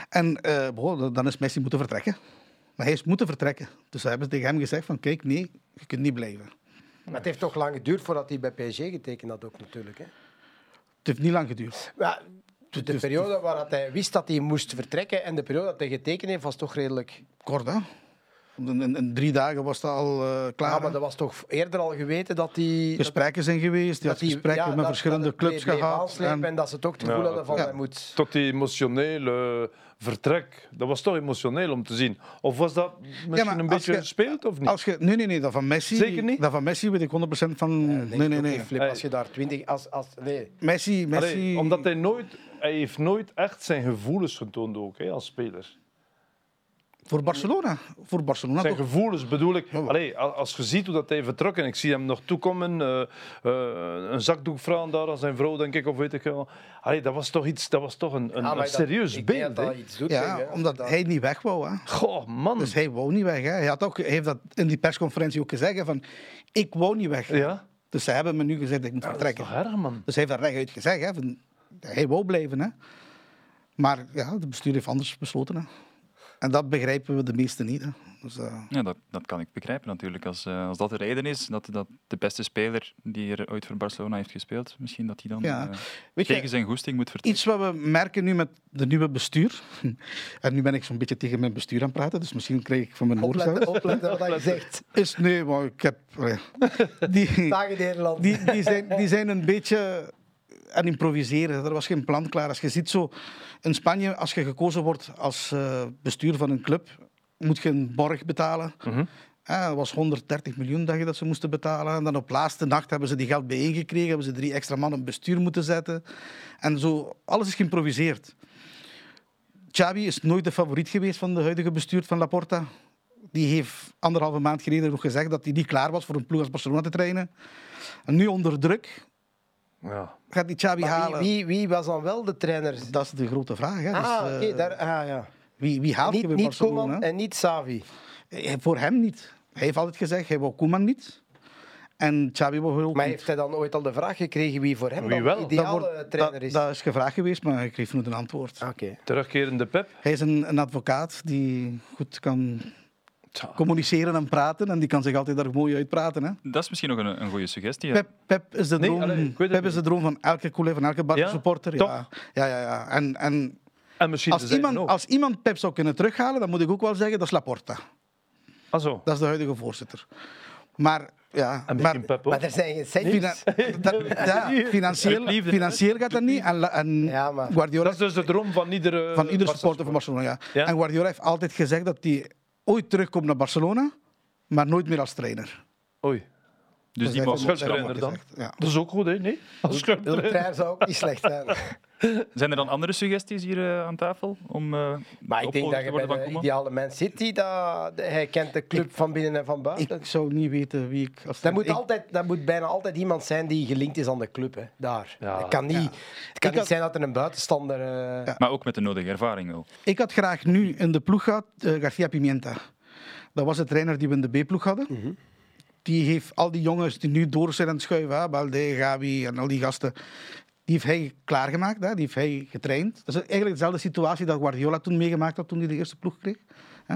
[SPEAKER 2] En eh, dan is Messi moeten vertrekken. Maar hij is moeten vertrekken. Dus ze hebben tegen hem gezegd van kijk, nee, je kunt niet blijven.
[SPEAKER 4] Maar het heeft toch lang geduurd voordat hij bij PSG getekend had ook natuurlijk. Hè.
[SPEAKER 2] Het heeft niet lang geduurd.
[SPEAKER 4] Ja, de
[SPEAKER 2] Dus-
[SPEAKER 4] periode waar dat hij wist dat hij moest vertrekken en de periode dat hij getekend heeft was toch redelijk...
[SPEAKER 2] Kort, hè? In, drie dagen was dat al eh, klaar.
[SPEAKER 4] Ja, maar dat was toch eerder al geweten dat die...
[SPEAKER 2] Gesprekken zijn geweest. Die had
[SPEAKER 4] die-
[SPEAKER 2] gesprekken
[SPEAKER 4] ja,
[SPEAKER 2] met
[SPEAKER 4] dat-
[SPEAKER 2] verschillende
[SPEAKER 4] dat
[SPEAKER 2] clubs gehad. En-
[SPEAKER 4] En dat ze toch het gevoel
[SPEAKER 3] Ja,
[SPEAKER 4] hadden van,
[SPEAKER 2] ja.
[SPEAKER 4] hij moet...
[SPEAKER 3] Tot die emotionele vertrek. Dat was toch emotioneel om te zien. Of was dat misschien een beetje
[SPEAKER 2] je-
[SPEAKER 3] gespeeld of niet?
[SPEAKER 2] Als je, nee, nee, nee, dat van Messi.
[SPEAKER 3] Zeker niet?
[SPEAKER 2] Dat van Messi weet ik 100% van. Nee, nee, nee.
[SPEAKER 4] Flip, als je daar 20... Als, als, nee.
[SPEAKER 2] Messi, Messi.
[SPEAKER 3] Allee, omdat hij nooit, hij heeft nooit echt zijn gevoelens getoond ook, hè, als speler.
[SPEAKER 2] Voor Barcelona. Voor Barcelona
[SPEAKER 3] Zijn
[SPEAKER 2] toch?
[SPEAKER 3] gevoelens bedoel ik. Allee, als je ziet hoe dat hij vertrok en ik zie hem nog toekomen, eh, eh, een zakdoek vragen daar aan zijn vrouw, denk ik, of weet ik wel. Allee, dat was toch iets, dat was toch een, een,
[SPEAKER 4] Ja,
[SPEAKER 3] een
[SPEAKER 4] dat-
[SPEAKER 3] serieus
[SPEAKER 4] ik denk
[SPEAKER 3] beeld.
[SPEAKER 4] dat
[SPEAKER 3] hè.
[SPEAKER 4] dat iets doet.
[SPEAKER 2] Ja, omdat
[SPEAKER 4] Dat-
[SPEAKER 2] hij niet weg wou. Hè.
[SPEAKER 3] Goh, man.
[SPEAKER 2] Dus hij wou niet weg. Hè. Hij, had ook, hij heeft dat in die persconferentie ook gezegd: hè, van, Ik wou niet weg.
[SPEAKER 3] Ja,
[SPEAKER 2] Dus ze hebben me nu gezegd dat ik moet
[SPEAKER 3] dat is
[SPEAKER 2] vertrekken.
[SPEAKER 3] toch erg, man.
[SPEAKER 2] Dus hij heeft daar rechtuit gezegd: hè, van, Hij wou blijven. Hè. Maar ja, het bestuur heeft anders besloten. Hè. En dat begrijpen we de meesten niet. Hè. Dus, eh,
[SPEAKER 1] Ja, dat, dat kan ik begrijpen natuurlijk. Als, eh, als dat de reden is, dat, dat de beste speler die er ooit voor Barcelona heeft gespeeld, misschien dat hij dan
[SPEAKER 2] Ja. weet je,
[SPEAKER 1] tegen zijn goesting moet vertrekken.
[SPEAKER 2] Iets wat we merken nu met de nieuwe bestuur. En nu ben ik zo'n beetje tegen mijn bestuur aan het praten, dus misschien krijg ik van mijn oren.
[SPEAKER 4] Opletten, opletten wat je zegt.
[SPEAKER 2] Is, nee, maar ik heb. Die,
[SPEAKER 4] Dag in Nederland.
[SPEAKER 2] die, die, zijn, die zijn een beetje aan improviseren. Er was geen plan klaar. Als je ziet zo in Spanje, als je gekozen wordt als eh, bestuur van een club, moet je een borg betalen. Eh, dat was 130 miljoen dat, je dat ze moesten betalen. En dan op laatste nacht hebben ze die geld bijeengekregen, hebben ze drie extra man op bestuur moeten zetten. En zo, alles is geïmproviseerd. Xavi is nooit de favoriet geweest van de huidige bestuur van Laporta. Die heeft anderhalve maand geleden nog gezegd dat hij niet klaar was voor een ploeg als Barcelona te trainen. En nu onder druk
[SPEAKER 3] Ja.
[SPEAKER 2] Gaat die Xavi
[SPEAKER 4] Maar
[SPEAKER 2] halen.
[SPEAKER 4] wie, wie, wie was dan wel de trainer?
[SPEAKER 2] Dat is de grote vraag. Hè.
[SPEAKER 4] Ah,
[SPEAKER 2] Dus,
[SPEAKER 4] oké.
[SPEAKER 2] eh,
[SPEAKER 4] daar, ah, ja.
[SPEAKER 2] wie, wie haalt je
[SPEAKER 4] Niet,
[SPEAKER 2] bij
[SPEAKER 4] niet
[SPEAKER 2] Barcelona?
[SPEAKER 4] Koeman en niet Savi.
[SPEAKER 2] Eh, Voor hem niet. Hij heeft altijd gezegd, hij wou Koeman niet. En Xavi wou ook
[SPEAKER 4] Maar heeft hij dan ooit al de vraag gekregen wie voor hem
[SPEAKER 3] Wie
[SPEAKER 4] dan
[SPEAKER 3] wel?
[SPEAKER 4] de
[SPEAKER 3] Dat
[SPEAKER 4] ideale
[SPEAKER 2] wordt-
[SPEAKER 4] trainer
[SPEAKER 2] dat,
[SPEAKER 4] is?
[SPEAKER 2] dat is gevraagd geweest, maar ik kreeg nooit een antwoord.
[SPEAKER 4] Oké.
[SPEAKER 3] Terugkerende Pep.
[SPEAKER 2] Hij is een, een advocaat die goed kan
[SPEAKER 3] Tja.
[SPEAKER 2] communiceren en praten. En die kan zich altijd daar mooi uitpraten. Hè.
[SPEAKER 1] Dat is misschien nog een, een goede suggestie. hè.
[SPEAKER 2] Pep, Pep is de
[SPEAKER 3] Nee,
[SPEAKER 2] droom,
[SPEAKER 3] allee,
[SPEAKER 2] Pep is de droom van elke collega, van elke Barca
[SPEAKER 3] Ja?
[SPEAKER 2] supporter. Ja.
[SPEAKER 3] Toch?
[SPEAKER 2] Ja, ja, ja. En, en
[SPEAKER 3] En misschien
[SPEAKER 2] als, iemand,
[SPEAKER 3] ook.
[SPEAKER 2] als iemand Pep zou kunnen terughalen, dan moet ik ook wel zeggen, dat is Laporta.
[SPEAKER 3] Ah, zo.
[SPEAKER 2] Dat is de huidige voorzitter. Maar, ja,
[SPEAKER 3] En
[SPEAKER 2] maar
[SPEAKER 3] misschien Pep ook.
[SPEAKER 4] Maar er zijn geen centjes.
[SPEAKER 2] ja, financieel, gaat dat niet. En, la- en
[SPEAKER 4] Ja, maar-
[SPEAKER 2] Guardiola
[SPEAKER 3] Dat is dus de droom van iedere,
[SPEAKER 2] van
[SPEAKER 3] Barca
[SPEAKER 2] supporter van Barcelona. Ja.
[SPEAKER 3] Ja?
[SPEAKER 2] En Guardiola heeft altijd gezegd dat hij ooit terugkomt naar Barcelona, maar nooit meer als trainer.
[SPEAKER 3] Oei.
[SPEAKER 1] Dus die mag
[SPEAKER 2] hij
[SPEAKER 3] Schuld-
[SPEAKER 2] zelf
[SPEAKER 3] trainer dan.
[SPEAKER 2] Ja.
[SPEAKER 3] Dat is ook goed, hè? Nee? Als
[SPEAKER 4] De trainer zou ook niet slecht zijn.
[SPEAKER 1] Zijn er dan andere suggesties hier eh, aan tafel om eh
[SPEAKER 4] Maar ik denk dat je bij de
[SPEAKER 1] Koeman?
[SPEAKER 4] ideale Man City, dat, hij kent de club van binnen en van buiten.
[SPEAKER 2] Ik zou niet weten wie ik... Als
[SPEAKER 4] Dat moet,
[SPEAKER 2] ik-
[SPEAKER 4] altijd, dat moet bijna altijd iemand zijn die gelinkt is aan de club. Hè. Daar.
[SPEAKER 3] Ja.
[SPEAKER 4] het kan niet,
[SPEAKER 2] Ja.
[SPEAKER 4] het kan
[SPEAKER 2] Ik
[SPEAKER 4] niet
[SPEAKER 2] had-
[SPEAKER 4] zijn dat er een buitenstander... eh,
[SPEAKER 2] Ja.
[SPEAKER 1] Maar ook met de nodige ervaring wel.
[SPEAKER 2] Ik had graag nu in de ploeg gehad eh, Garcia Pimienta. Dat was de trainer die we in de B-ploeg hadden.
[SPEAKER 4] Mhm.
[SPEAKER 2] Die heeft al die jongens die nu door zijn aan het schuiven, hè, Balde, Gabi en al die gasten, die heeft hij klaargemaakt, hè, die heeft hij getraind. Dat is eigenlijk dezelfde situatie dat Guardiola toen meegemaakt had toen hij de eerste ploeg kreeg. Hè.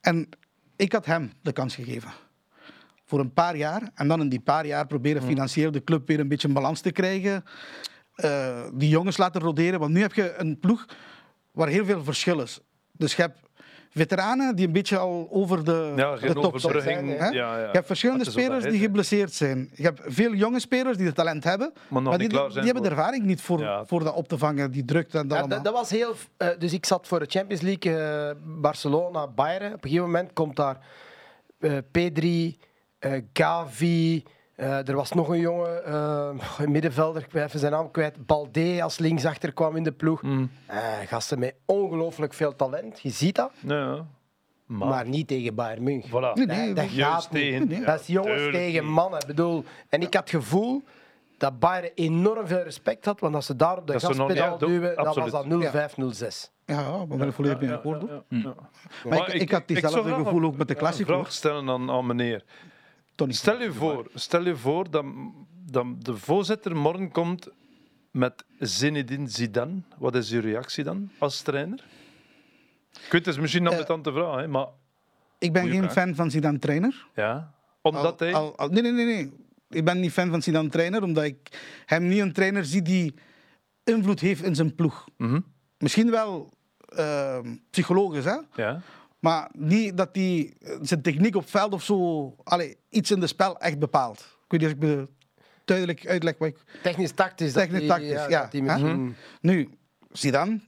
[SPEAKER 2] En ik had hem de kans gegeven. Voor een paar jaar. En dan in die paar jaar proberen financieel de club weer een beetje in balans te krijgen. Eh, die jongens laten roderen. Want nu heb je een ploeg waar heel veel verschil is. Dus je hebt veteranen die een beetje al over de,
[SPEAKER 3] Ja,
[SPEAKER 2] de top zijn. hè?
[SPEAKER 3] Ja, ja.
[SPEAKER 2] Je hebt verschillende spelers die geblesseerd zijn. Je hebt veel jonge spelers die het talent hebben,
[SPEAKER 3] Maar nog
[SPEAKER 2] maar die, hebben de ervaring niet voor,
[SPEAKER 3] Ja.
[SPEAKER 2] voor dat op te vangen, die drukte en dat
[SPEAKER 4] Ja,
[SPEAKER 2] allemaal.
[SPEAKER 4] dat, dat was heel. eh, dus ik zat voor de Champions League, eh, Barcelona, Bayern. Op een gegeven moment komt daar eh, Pedri, eh, Gavi. Eh, er was nog een jongen, eh, een middenvelder, ik ben even zijn naam kwijt. Balde als linksachter kwam in de ploeg.
[SPEAKER 3] Mm.
[SPEAKER 4] Eh, gasten met ongelooflijk veel talent. Je ziet dat,
[SPEAKER 3] Ja. Maar,
[SPEAKER 4] maar niet tegen Bayern München.
[SPEAKER 3] voilà.
[SPEAKER 2] Nee, nee,
[SPEAKER 4] dat, gaat niet.
[SPEAKER 3] tegen.
[SPEAKER 2] Nee, nee.
[SPEAKER 4] Dat is jongens
[SPEAKER 3] tuurlijk
[SPEAKER 4] tegen mannen. Ik bedoel, en ik had het gevoel dat Bayern enorm veel respect had, want als ze daar op de
[SPEAKER 3] Dat
[SPEAKER 4] gaspedaal
[SPEAKER 3] ja,
[SPEAKER 4] duwen, dan was dat 0-5, 0-6.
[SPEAKER 2] Ja, ja, we ben ik volledig mee akkoord. Maar ik, ik had
[SPEAKER 3] graag
[SPEAKER 2] gevoel ook met de
[SPEAKER 3] Een
[SPEAKER 2] Classico.
[SPEAKER 3] vraag stellen aan, aan meneer.
[SPEAKER 2] Tony.
[SPEAKER 3] Stel je voor, stel je voor dat, dat de voorzitter morgen komt met Zinedine Zidane. Wat is uw reactie dan als trainer? Ik weet, het is misschien nog
[SPEAKER 2] Eh,
[SPEAKER 3] met aan te vragen, hè, maar
[SPEAKER 2] Ik ben geen
[SPEAKER 1] vraag.
[SPEAKER 2] fan van Zidane trainer.
[SPEAKER 3] ja. Omdat
[SPEAKER 2] Al-
[SPEAKER 3] hij...
[SPEAKER 2] al- al- nee, nee, nee, nee. Ik ben niet fan van Zidane trainer, omdat ik hem niet een trainer zie die invloed heeft in zijn ploeg.
[SPEAKER 3] Mhm,
[SPEAKER 2] Misschien wel eh, psychologisch, hè?
[SPEAKER 3] ja.
[SPEAKER 2] Maar niet dat hij zijn techniek op veld of zo, allee, iets in de spel echt bepaalt. Ik weet niet of ik me duidelijk uitleg.
[SPEAKER 4] Technisch-tactisch. dat
[SPEAKER 2] Technisch
[SPEAKER 4] die-
[SPEAKER 2] tactisch, ja.
[SPEAKER 4] dat die
[SPEAKER 2] Hè?
[SPEAKER 4] misschien-
[SPEAKER 2] Nu, Zidane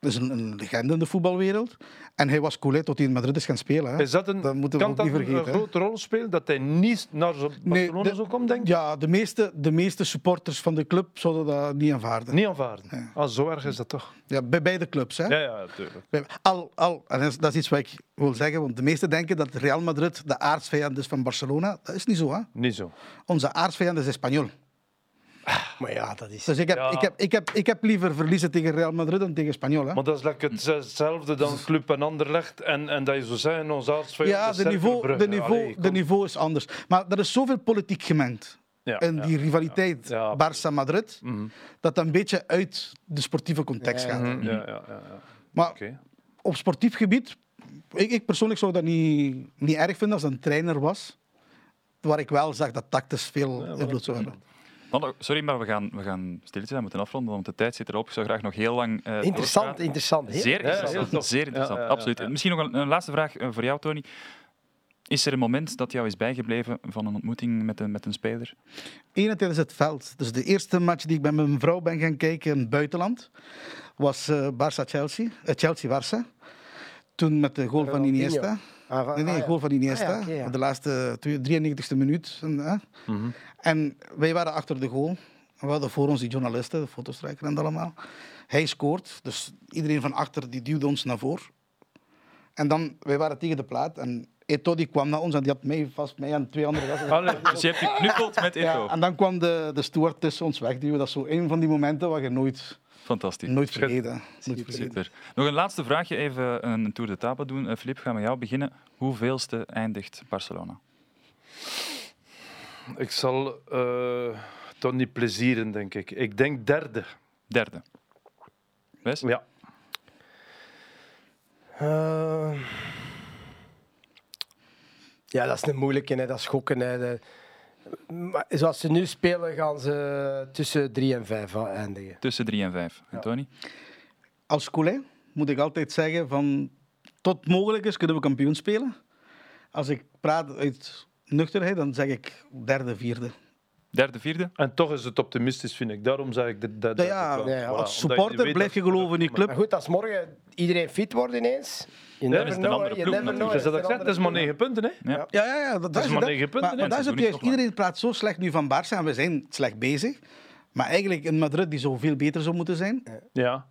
[SPEAKER 2] is een, een legende in de voetbalwereld. En hij was cool hè, tot hij in Madrid is gaan spelen. Hè.
[SPEAKER 3] Is dat een,
[SPEAKER 2] Dat moeten we
[SPEAKER 3] kan
[SPEAKER 2] ook
[SPEAKER 3] dat
[SPEAKER 2] niet
[SPEAKER 3] een
[SPEAKER 2] vergeten,
[SPEAKER 3] grote rol spelen dat hij niet naar Barcelona
[SPEAKER 2] de-
[SPEAKER 3] zou komen, denk ik?
[SPEAKER 2] Ja, de meeste, de meeste supporters van de club zouden dat niet aanvaarden.
[SPEAKER 3] Niet aanvaarden. Ah, zo erg is dat toch?
[SPEAKER 2] Ja, bij beide clubs. Hè.
[SPEAKER 3] Ja, ja, natuurlijk.
[SPEAKER 2] Al, al, en dat is, dat is iets wat ik wil zeggen, want de meesten denken dat Real Madrid de aardsvijand is van Barcelona. Dat is niet zo. Hè.
[SPEAKER 3] Niet zo.
[SPEAKER 2] Onze aardsvijand is Espanyol.
[SPEAKER 4] Maar ja, dat is...
[SPEAKER 2] Dus ik heb,
[SPEAKER 3] Ja.
[SPEAKER 2] ik, heb, ik, heb, ik heb liever verliezen tegen Real Madrid dan tegen Espanyol. Hè.
[SPEAKER 3] Maar dat is lekker het- hetzelfde dan Club en Anderlecht. En, en dat je zo zeggen, ons aardsvijand
[SPEAKER 2] Ja,
[SPEAKER 3] is
[SPEAKER 2] de niveau, de, niveau,
[SPEAKER 3] Allee,
[SPEAKER 2] de niveau is anders. Maar er is zoveel politiek gemengd
[SPEAKER 3] Ja,
[SPEAKER 2] in
[SPEAKER 3] ja.
[SPEAKER 2] die rivaliteit
[SPEAKER 3] Ja.
[SPEAKER 2] Barça-Madrid,
[SPEAKER 3] Mhm.
[SPEAKER 2] dat dat een beetje uit de sportieve context
[SPEAKER 4] Ja,
[SPEAKER 2] gaat.
[SPEAKER 3] Mhm, Ja, ja, ja. ja.
[SPEAKER 2] Maar
[SPEAKER 3] Oké.
[SPEAKER 2] op sportief gebied, ik, ik persoonlijk zou dat niet, niet erg vinden als een trainer was, waar ik wel zag dat tactisch veel invloed zou hebben.
[SPEAKER 1] Sorry, maar we gaan, we gaan stilletjes aan moeten afronden, want de tijd zit erop. Ik zou graag nog heel lang eh
[SPEAKER 4] Interessant, interessant. Heel
[SPEAKER 1] Zeer
[SPEAKER 3] heel
[SPEAKER 1] interessant. zeer interessant,
[SPEAKER 3] Ja, ja, ja,
[SPEAKER 1] absoluut.
[SPEAKER 3] ja.
[SPEAKER 1] Misschien nog een, een laatste vraag eh, voor jou, Tony. Is er een moment dat jou is bijgebleven van een ontmoeting met een, met een speler?
[SPEAKER 2] Ene tijdens het veld. Dus de eerste match die ik met mijn vrouw ben gaan kijken in het buitenland was eh Barça-Chelsea, eh, Chelsea-Barça. Toen met de goal van. Iniesta.
[SPEAKER 4] Ah, van-
[SPEAKER 2] Nee, nee,
[SPEAKER 4] ah, ja.
[SPEAKER 2] goal van Iniesta.
[SPEAKER 4] Ah, ja,
[SPEAKER 2] de laatste twee- 93e minuut. En, hè.
[SPEAKER 3] Mhm.
[SPEAKER 2] en wij waren achter de goal. We hadden voor ons die journalisten, de fotostrijker en dat allemaal. Hij scoort, dus iedereen van achter die duwde ons naar voren. En dan, wij waren tegen de plaat en Eto die kwam naar ons en die had mij vast, mij en twee andere gasten.
[SPEAKER 3] Allee,
[SPEAKER 1] Dus je hebt geknuffeld met Eto.
[SPEAKER 2] Ja, en dan kwam de, de steward tussen ons wegduwen. Dat is zo een van die momenten waar je nooit,
[SPEAKER 1] Fantastisch.
[SPEAKER 2] nooit vergeten. Nooit vergeten.
[SPEAKER 1] Super. Nog een laatste vraagje, even een tour de table doen. Eh, Filip, gaan we jou beginnen. Hoeveelste eindigt Barcelona?
[SPEAKER 3] Ik zal eh toch niet plezieren, denk ik. Ik denk derde.
[SPEAKER 1] Derde. Wes?
[SPEAKER 3] Ja.
[SPEAKER 4] Eh, ja, dat is een moeilijke, hè. dat is gokken. Hè. Maar zoals ze nu spelen, gaan ze tussen 3 en 5 eindigen.
[SPEAKER 1] Tussen drie en vijf. En Tony?
[SPEAKER 2] Als Coulé moet ik altijd zeggen van tot mogelijk is kunnen we kampioen spelen. Als ik praat uit nuchterheid, dan zeg ik derde, vierde.
[SPEAKER 1] Derde, vierde?
[SPEAKER 3] En toch is het optimistisch, vind ik. Daarom zeg ik.
[SPEAKER 2] Ja,
[SPEAKER 4] ja,
[SPEAKER 3] Voilà,
[SPEAKER 2] als
[SPEAKER 3] je
[SPEAKER 2] supporter blijf je
[SPEAKER 3] dat-
[SPEAKER 2] geloven in die
[SPEAKER 4] Maar
[SPEAKER 2] club.
[SPEAKER 4] goed, als morgen iedereen fit wordt ineens, je
[SPEAKER 3] Ja,
[SPEAKER 1] is het een andere
[SPEAKER 4] je
[SPEAKER 1] ploeg.
[SPEAKER 3] Dus dat ik
[SPEAKER 4] is
[SPEAKER 3] zeg,
[SPEAKER 4] een
[SPEAKER 3] het is maar negen punten, hè?
[SPEAKER 1] Ja.
[SPEAKER 2] Ja, ja, ja. Dat,
[SPEAKER 3] is maar
[SPEAKER 2] dat.
[SPEAKER 3] negen punten,
[SPEAKER 2] Maar,
[SPEAKER 3] hè.
[SPEAKER 2] maar dat is het juist. Iedereen praat zo slecht nu van Barça en we zijn slecht bezig. Maar eigenlijk in Madrid, die zo veel beter zou moeten zijn,
[SPEAKER 3] Ja.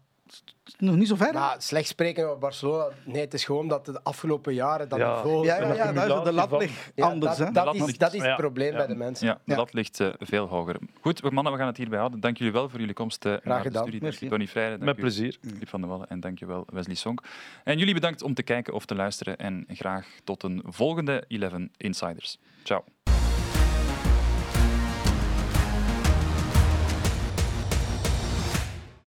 [SPEAKER 2] Is nog niet zo ver.
[SPEAKER 4] Maar slecht spreken over Barcelona, nee, het is gewoon dat de afgelopen jaren dat
[SPEAKER 3] Ja.
[SPEAKER 4] niveau...
[SPEAKER 2] ja, ja, ja, daar is de lat ligt
[SPEAKER 4] Ja,
[SPEAKER 2] anders.
[SPEAKER 4] dat,
[SPEAKER 2] hè.
[SPEAKER 4] dat,
[SPEAKER 1] lat
[SPEAKER 4] is,
[SPEAKER 1] ligt-
[SPEAKER 4] dat is het
[SPEAKER 3] ja.
[SPEAKER 4] probleem
[SPEAKER 3] Ja.
[SPEAKER 4] bij de mensen.
[SPEAKER 1] Ja, de
[SPEAKER 2] Ja.
[SPEAKER 1] lat ligt eh, veel hoger. Goed, mannen, we gaan het hierbij houden. Dank jullie wel voor jullie komst eh, naar de
[SPEAKER 4] gedaan.
[SPEAKER 1] studie. Dank je, Tony Freire. Dank
[SPEAKER 3] Met plezier.
[SPEAKER 1] Filip van der Wallen en dank je wel, Wesley Song. En jullie bedankt om te kijken of te luisteren en graag tot een volgende 11 Insiders. Ciao.